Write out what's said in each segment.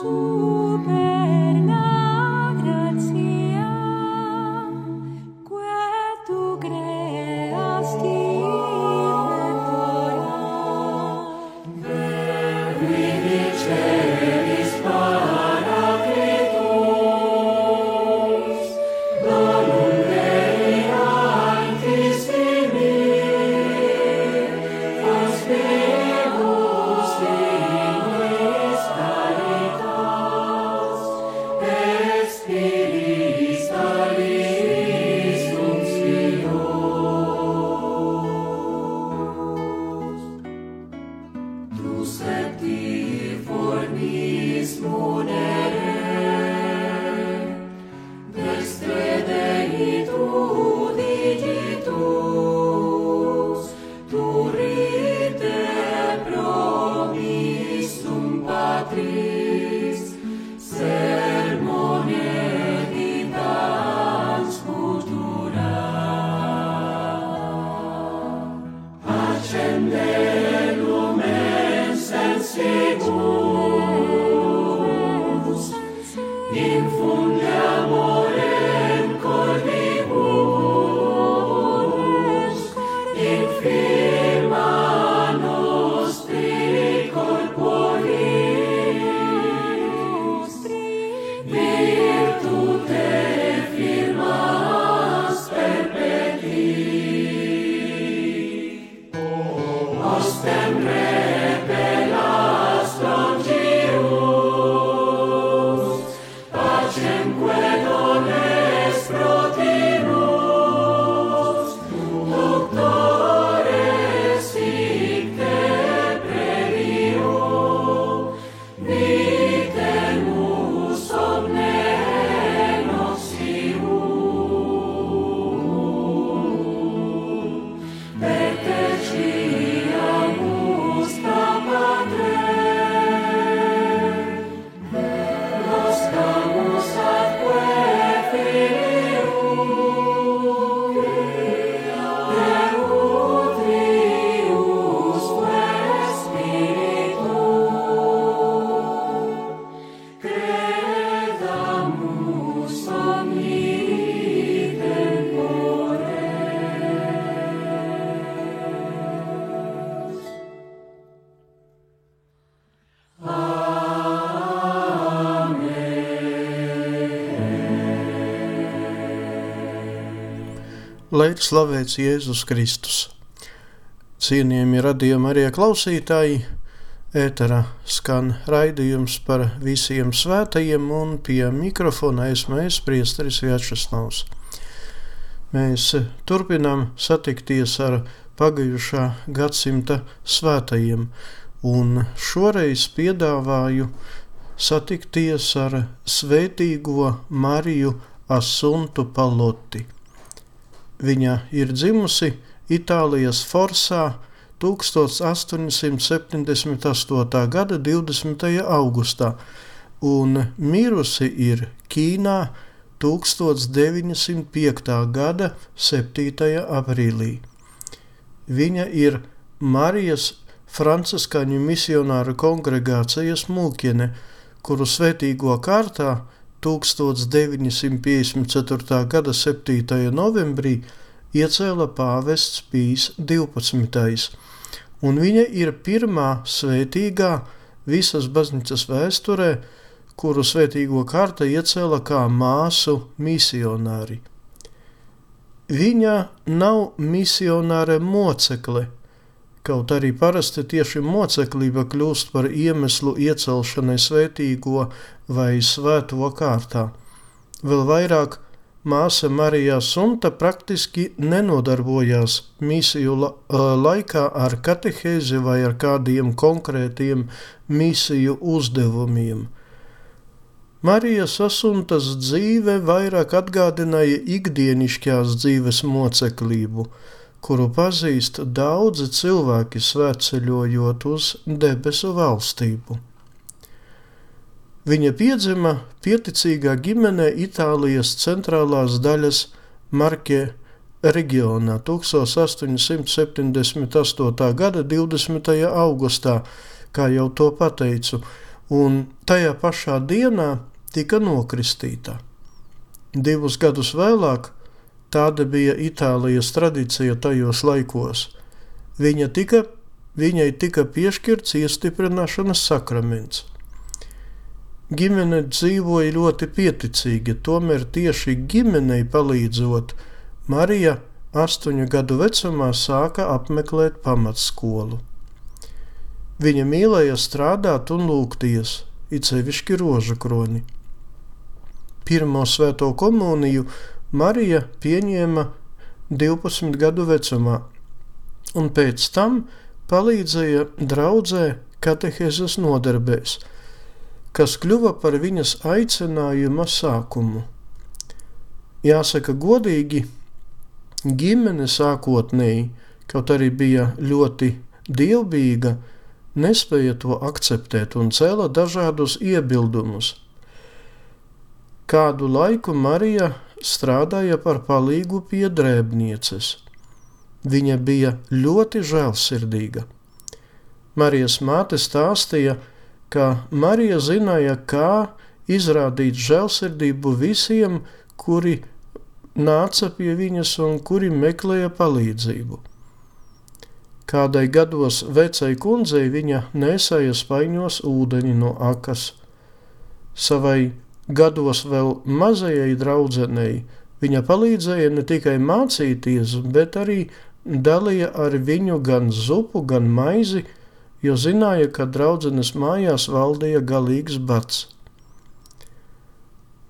树背 Lai ir slavēts Jēzus Kristus. Cienījami radījumi arī klausītāji, ēterā skan raidījums par visiem svētajiem, un pie mikrofona esmu es, priesteris Vjačesnavs. Mēs turpinām satikties ar pagājušā gadsimta svētajiem, un šoreiz piedāvāju satikties ar svētīgo Mariju Asuntu Paloti. Viņa ir dzimusi Itālijas Forsā 1878. gada 20. augustā un mirusi ir Ķīnā 1905. gada 7. aprīlī. Viņa ir Marijas Franciskaņu misionāru kongregācijas mūkiene, kuru svētīgo kārtā 1954. gada 7. novembrī iecēla pāvests Pīs 12. un viņa ir pirmā svētīgā visas baznīcas vēsturē, kuru svētīgo kārta iecēla kā māsu misionāri. Viņa nav misionāre mocekle, kaut arī parasti tieši moceklība kļūst par iemeslu iecelšanai svētīgo vai svēto kārtā. Vēl vairāk māsa Marija Sunta praktiski nenodarbojās misiju la laikā ar katehēzi vai ar kādiem konkrētiem misiju uzdevumiem. Marijas asuntas dzīve vairāk atgādināja ikdienišķās dzīves moceklību, kuru pazīst daudzi cilvēki svētceļojot uz debesu valstību. Viņa piedzima pieticīgā ģimenē Itālijas centrālās daļas Marke reģionā 1878. gada 20. augustā, kā jau to pateicu, un tajā pašā dienā tika nokristīta. Divus gadus vēlāk tāda bija Itālijas tradīcija tajos laikos. Viņa tika, viņai tika piešķirts iestiprināšanas sakraments. Ģimene dzīvoja ļoti pieticīgi, tomēr tieši ģimenei palīdzot, Marija astoņu gadu vecumā sāka apmeklēt pamatskolu. Viņa mīlēja strādāt un lūgties, it sevišķi rožu kroni. Pirmo svēto komuniju Marija pieņēma 12 gadu vecumā, un pēc tam palīdzēja draudzē katehēzes nodarbēs, kas kļuva par viņas aicinājuma sākumu. Jāsaka godīgi, ģimene sākotnēji, kaut arī bija ļoti dievbijīga, nespēja to akceptēt un cēla dažādus iebildumus. Kādu laiku Marija strādāja par palīgu pie drēbnieces. Viņa bija ļoti žēlsirdīga. Marijas māte stāstīja, ka Marija zināja, kā izrādīt žēlsirdību visiem, kuri nāca pie viņas un kuri meklēja palīdzību. Kādai gados vecai kundzei viņa nesēja spaiņos ūdeņi no akas. Savai gados vēl mazajai draudzenei viņa palīdzēja ne tikai mācīties, bet arī dalīja ar viņu gan zupu, gan maizi, jo zināja, ka draudzenes mājās valdīja galīgs bats.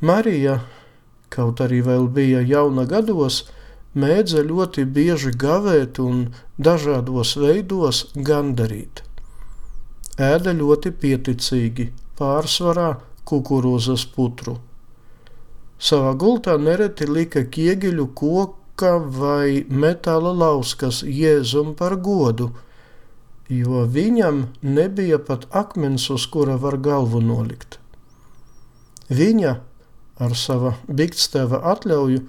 Marija, kaut arī vēl bija jauna gados, mēdza ļoti bieži gavēt un dažādos veidos gandarīt. Ēda ļoti pieticīgi, pārsvarā kukurūzas putru. Savā gultā nereti lika ķieģeļu koka vai metāla lauskas jēzum par godu, jo viņam nebija pat akmens, uz kura var galvu nolikt. Viņa ar sava biksteva atļauju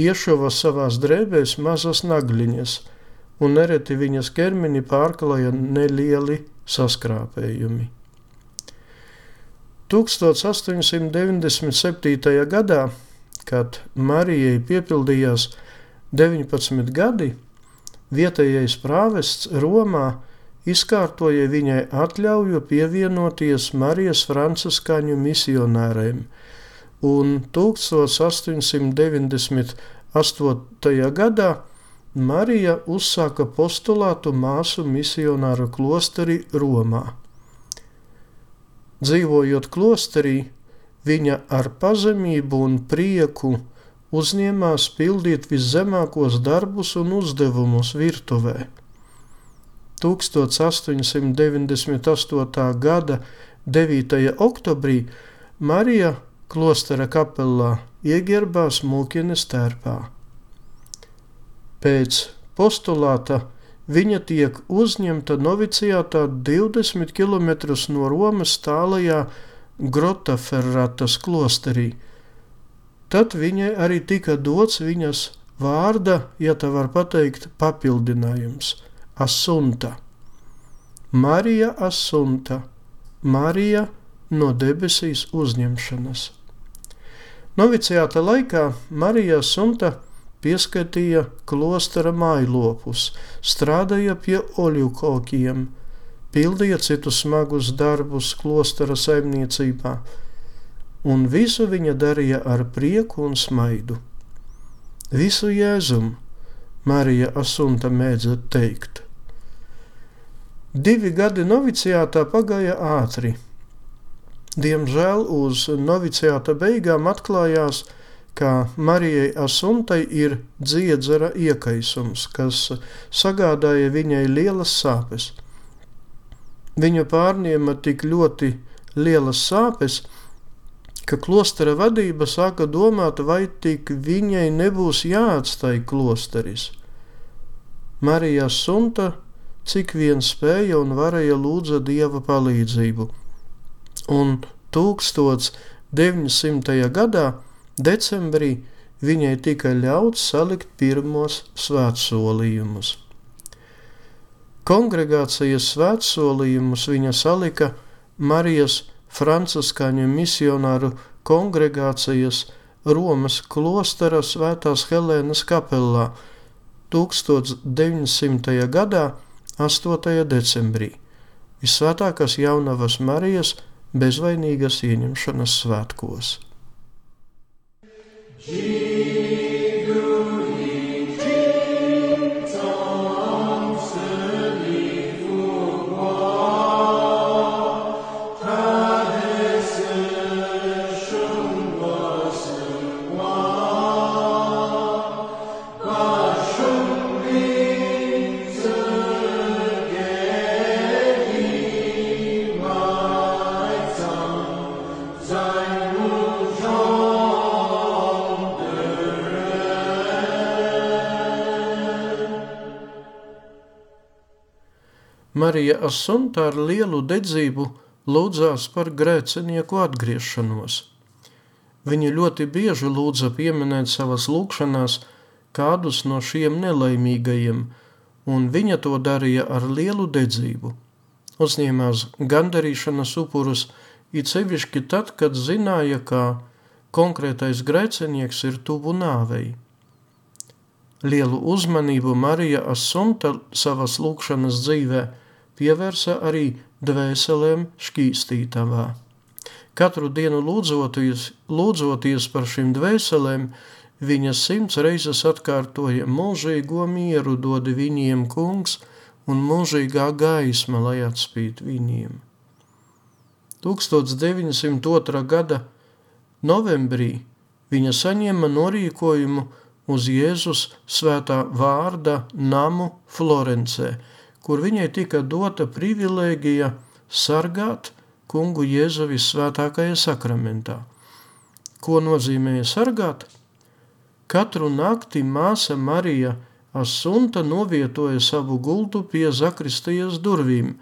iešuva savās drēbēs mazas nagliņas, un nereti viņas ķermeni pārklāja nelieli saskrāpējumi. 1897. gadā, kad Marijai piepildījās 19 gadi, vietējais prāvests Romā izkārtoja viņai atļauju pievienoties Marijas franciskāņu misionāriem, un 1898. gadā Marija uzsāka postulātu māsu misionāru klosteri Romā. Dzīvojot klosterī, viņa ar pazemību un prieku uzņēmās pildīt viszemākos darbus un uzdevumus virtuvē. 1898. gada 9. oktobrī Marija klostera kapelā ieģērbās mūkienes tērpā. Pēc postulāta Viņa tiek uzņemta novicijātā 20 km no Romas tālajā Grotaferratas klosterī. Tad viņai arī tika dots viņas vārda, ja tā var teikt, papildinājums - asunta. Marija Asunta, Marija no debesīs uzņemšanas. Noviciāta laikā Marija Asunta pieskatīja klostera mājlopus, strādāja pie oļu kokiem, pildīja citus smagus darbus klostera saimniecībā, un visu viņa darīja ar prieku un smaidu. Visu jēzumu Marija Asunta mēdza teikt. Divi gadi noviciātā pagāja ātri. Diemžēl uz noviciāta beigām atklājās, ka Marijai Asuntai ir dziedzera iekaisums, kas sagādāja viņai lielas sāpes. Viņu pārņēma tik ļoti lielas sāpes, ka klostera vadība sāka domāt, vai tik viņai nebūs jāatstāj klosteris. Marija Sunta cik vien spēja un varēja lūdza Dieva palīdzību. Un 1900. gadā, decembrī, viņai tika ļauts salikt pirmos svētsolījumus. Kongregācijas svētsolījumus viņa salika Marijas franciskāņu misionāru kongregācijas Romas klostera Svētās Helēnas kapelā 1900. gadā 8. decembrī Visvētākās jaunavas Marijas bezvainīgas ieņemšanas svētkos. Jesus. Marija Asunta ar lielu dedzību lūdzās par grēcinieku atgriešanos. Viņa ļoti bieži lūdza pieminēt savas lūkšanās kādus no šiem nelaimīgajiem, un viņa to darīja ar lielu dedzību. Uzņēmās gandarīšanas upurus, it sevišķi tad, kad zināja, ka konkrētais grēcinieks ir tuvu nāvei. Lielu uzmanību Marija Asunta savas lūkšanas dzīvē – pievērsa arī dvēselēm šķīstītavā. Katru dienu lūdzoties, lūdzoties par šīm dvēselēm, viņa simts reizes atkārtoja mūžīgo mieru dod viņiem kungs un mūžīgā gaisma, lai atspīd viņiem. 1902. gada novembrī viņa saņēma norīkojumu uz Jēzus svētā vārda namu Florencē – kur viņai tika dota privilēģija sargāt kungu Jēzu visvētākajā sakramentā. Ko nozīmēja sargāt? Katru nakti māsa Marija Asunta novietoja savu gultu pie zakristijas durvīm,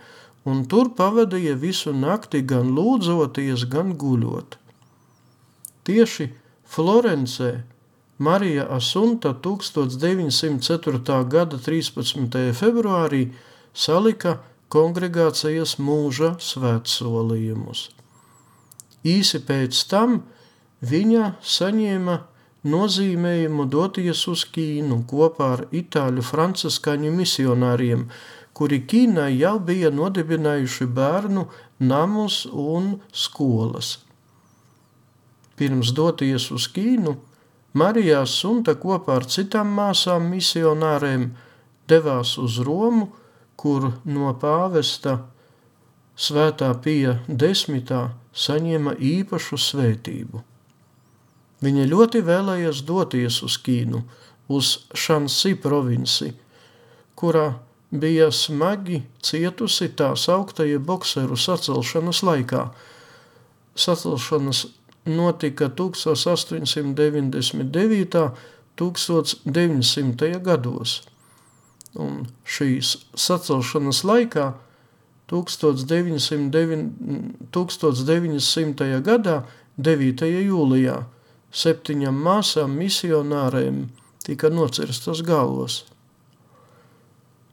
un tur pavadīja visu nakti gan lūdzoties, gan guļot. Tieši Florencē Marija Asunta 1904. gada 13. februārī salika kongregācijas mūža svētsolījumus. Īsi pēc tam viņa saņēma nozīmējumu doties uz Ķīnu kopā ar itāļu franciskaņu misionāriem, kuri Ķīnā jau bija nodibinājuši bērnu namus un skolas. Pirms doties uz Ķīnu, Marijā Sunta kopā ar citām māsām misionāriem devās uz Romu, kur no pāvesta svētā pija desmitā saņēma īpašu svētību. Viņa ļoti vēlējās doties uz Ķīnu, uz Šansi provinci, kurā bija smagi cietusi tā sauktajie bokseru sacelšanas laikā. Sacelšanas notika 1899. 1900. gados un šīs sacelšanas laikā 1909, 1900. gadā 9. jūlijā septiņām māsām misionāriem tika nocirstas galvas.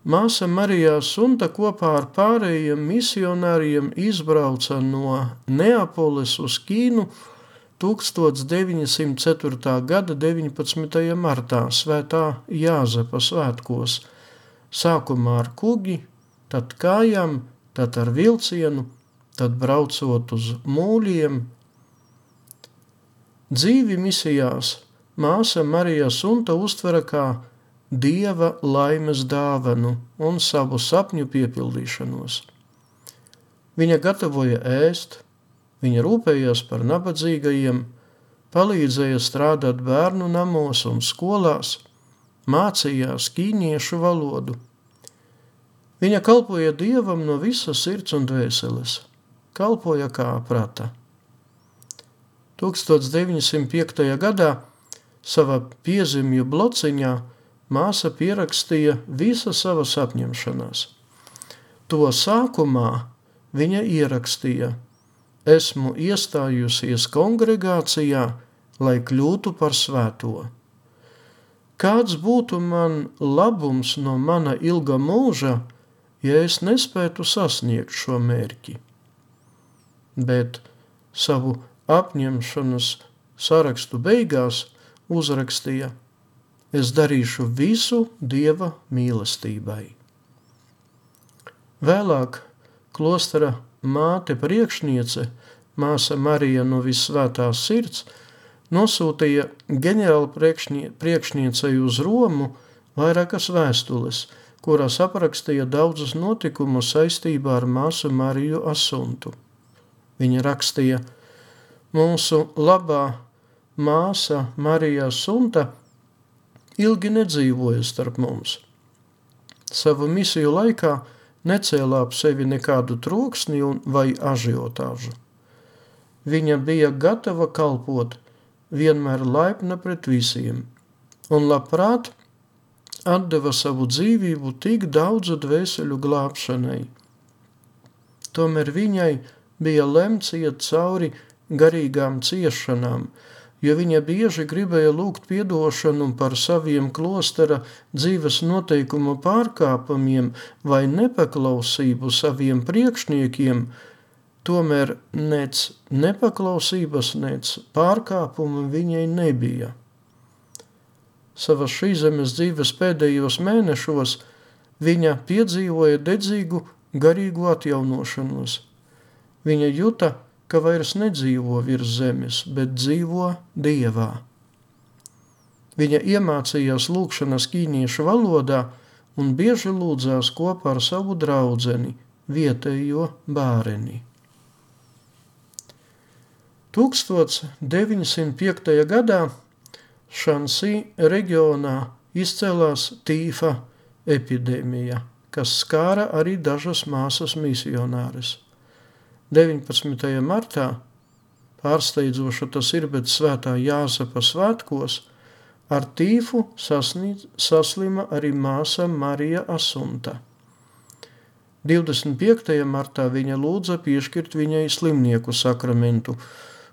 Māsa Marijā Sunta kopā ar pārējiem misionāriem izbrauca no Neapoles uz Ķīnu 1904. gada 19. martā Svētā Jāzepa svētkos, sākumā ar kuģi, tad kājām, tad ar vilcienu, tad braucot uz mūļiem. Dzīvi misijās māsa Marija Sunta uztvera kā dieva laimes dāvanu un savu sapņu piepildīšanos. Viņa gatavoja ēst, viņa rūpējās par nabadzīgajiem, palīdzēja strādāt bērnu namos un skolās, mācījās ķīniešu valodu. Viņa kalpoja dievam no visas sirds un dvēseles, kalpoja kā prata. 1905. gadā savā piezemju blociņā māsa pierakstīja visa savas apņemšanās. To sākumā viņa ierakstīja: Esmu iestājusies kongregācijā, lai kļūtu par svēto. Kāds būtu man labums no mana ilga mūža, ja es nespētu sasniegt šo mērķi? Bet savu apņemšanas sarakstu beigās uzrakstīja: es darīšu visu Dieva mīlestībai. Vēlāk klostera māte priekšniece, māsa Marija no visvētās sirds, nosūtīja ģenerāla priekšnie, priekšniecei uz Romu vairākas vēstules, kurās aprakstīja daudzus notikumus saistībā ar māsu Mariju Asuntu. Viņa rakstīja, mūsu labā māsa Marija Asunta – ilgi nedzīvoja starp mums. Savu misiju laikā necēlā ap sevi nekādu troksni vai ažiotāžu. Viņa bija gatava kalpot, vienmēr laipna pret visiem, un labprāt atdeva savu dzīvību tik daudzu dvēseļu glābšanai. Tomēr viņai bija lemts iet cauri garīgām ciešanām, jo viņa bieži gribēja lūgt piedošanu par saviem klostera dzīves noteikumu pārkāpumiem vai nepaklausību saviem priekšniekiem, tomēr nec nepaklausības, nec pārkāpumu viņai nebija. Savas šīs zemes dzīves pēdējos mēnešos viņa piedzīvoja dedzīgu garīgu atjaunošanos. Viņa juta, ka vairs nedzīvo virs zemes, bet dzīvo dievā. Viņa iemācījās lūkšanas ķīniešu valodā un bieži lūdzās kopā ar savu draudzeni, vietējo bāreni. 1905. gadā Šansī reģionā izcēlās tīfa epidēmija, kas skāra arī dažas māsas misionāres. 19. martā, pārsteidzoši tas ir, bet svētā Jāzepa svētkos, ar tīfu sasnīd, saslima arī māsa Marija Asunta. 25. martā viņa lūdza piešķirt viņai slimnieku sakramentu,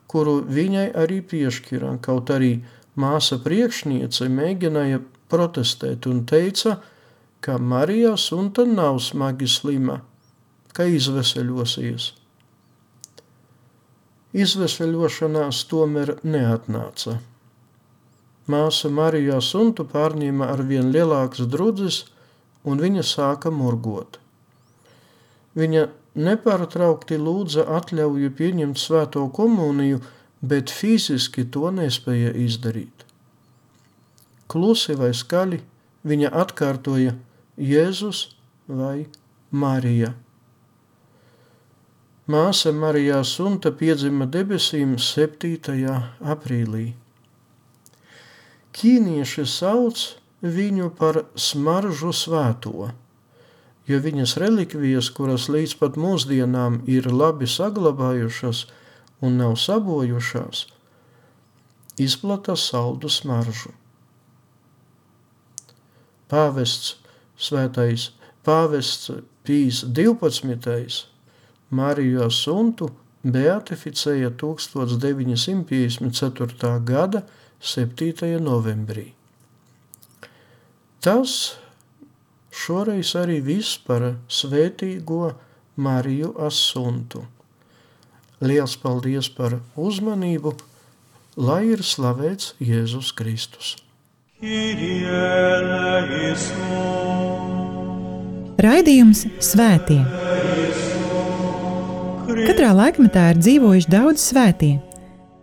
kuru viņai arī piešķira, kaut arī māsa priekšniece mēģināja protestēt un teica, ka Marija Asunta nav smagi slima, ka izveseļosies izveseļošanās tomēr neatnāca. Māsa Marija Suntu pārņēma ar vien lielākas drudzes, un viņa sāka murgot. Viņa nepārtraukti lūdza atļauju pieņemt svēto komuniju, bet fiziski to nespēja izdarīt. Klusi vai skaļi viņa atkārtoja Jēzus vai Marija. Māsa Marijā Sunta piedzima debesīm 7. aprīlī. Ķīnieši sauc viņu par smaržu svēto, jo viņas relikvijas, kuras līdz pat mūsdienām ir labi saglabājušas un nav sabojušās, izplata saldu smaržu. Pāvests svētais, pāvests Pīs 12 Mariju Asuntu beatificēja 1954. gada 7. novembrī. Tas šoreiz arī viss par svētīgo Mariju Asuntu. Liels paldies par uzmanību, lai ir slavēts Jēzus Kristus. Raidījums Svētie. Katrā laikmetā ir dzīvojuši daudz svētie,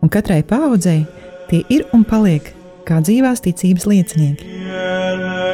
un katrai paudzei tie ir un paliek kā dzīvās ticības liecinieki.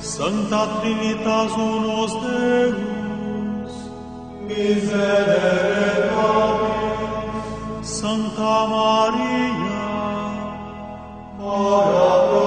Sancta Trinitas unus Deus, miserere nobis. Sancta Maria, ora pro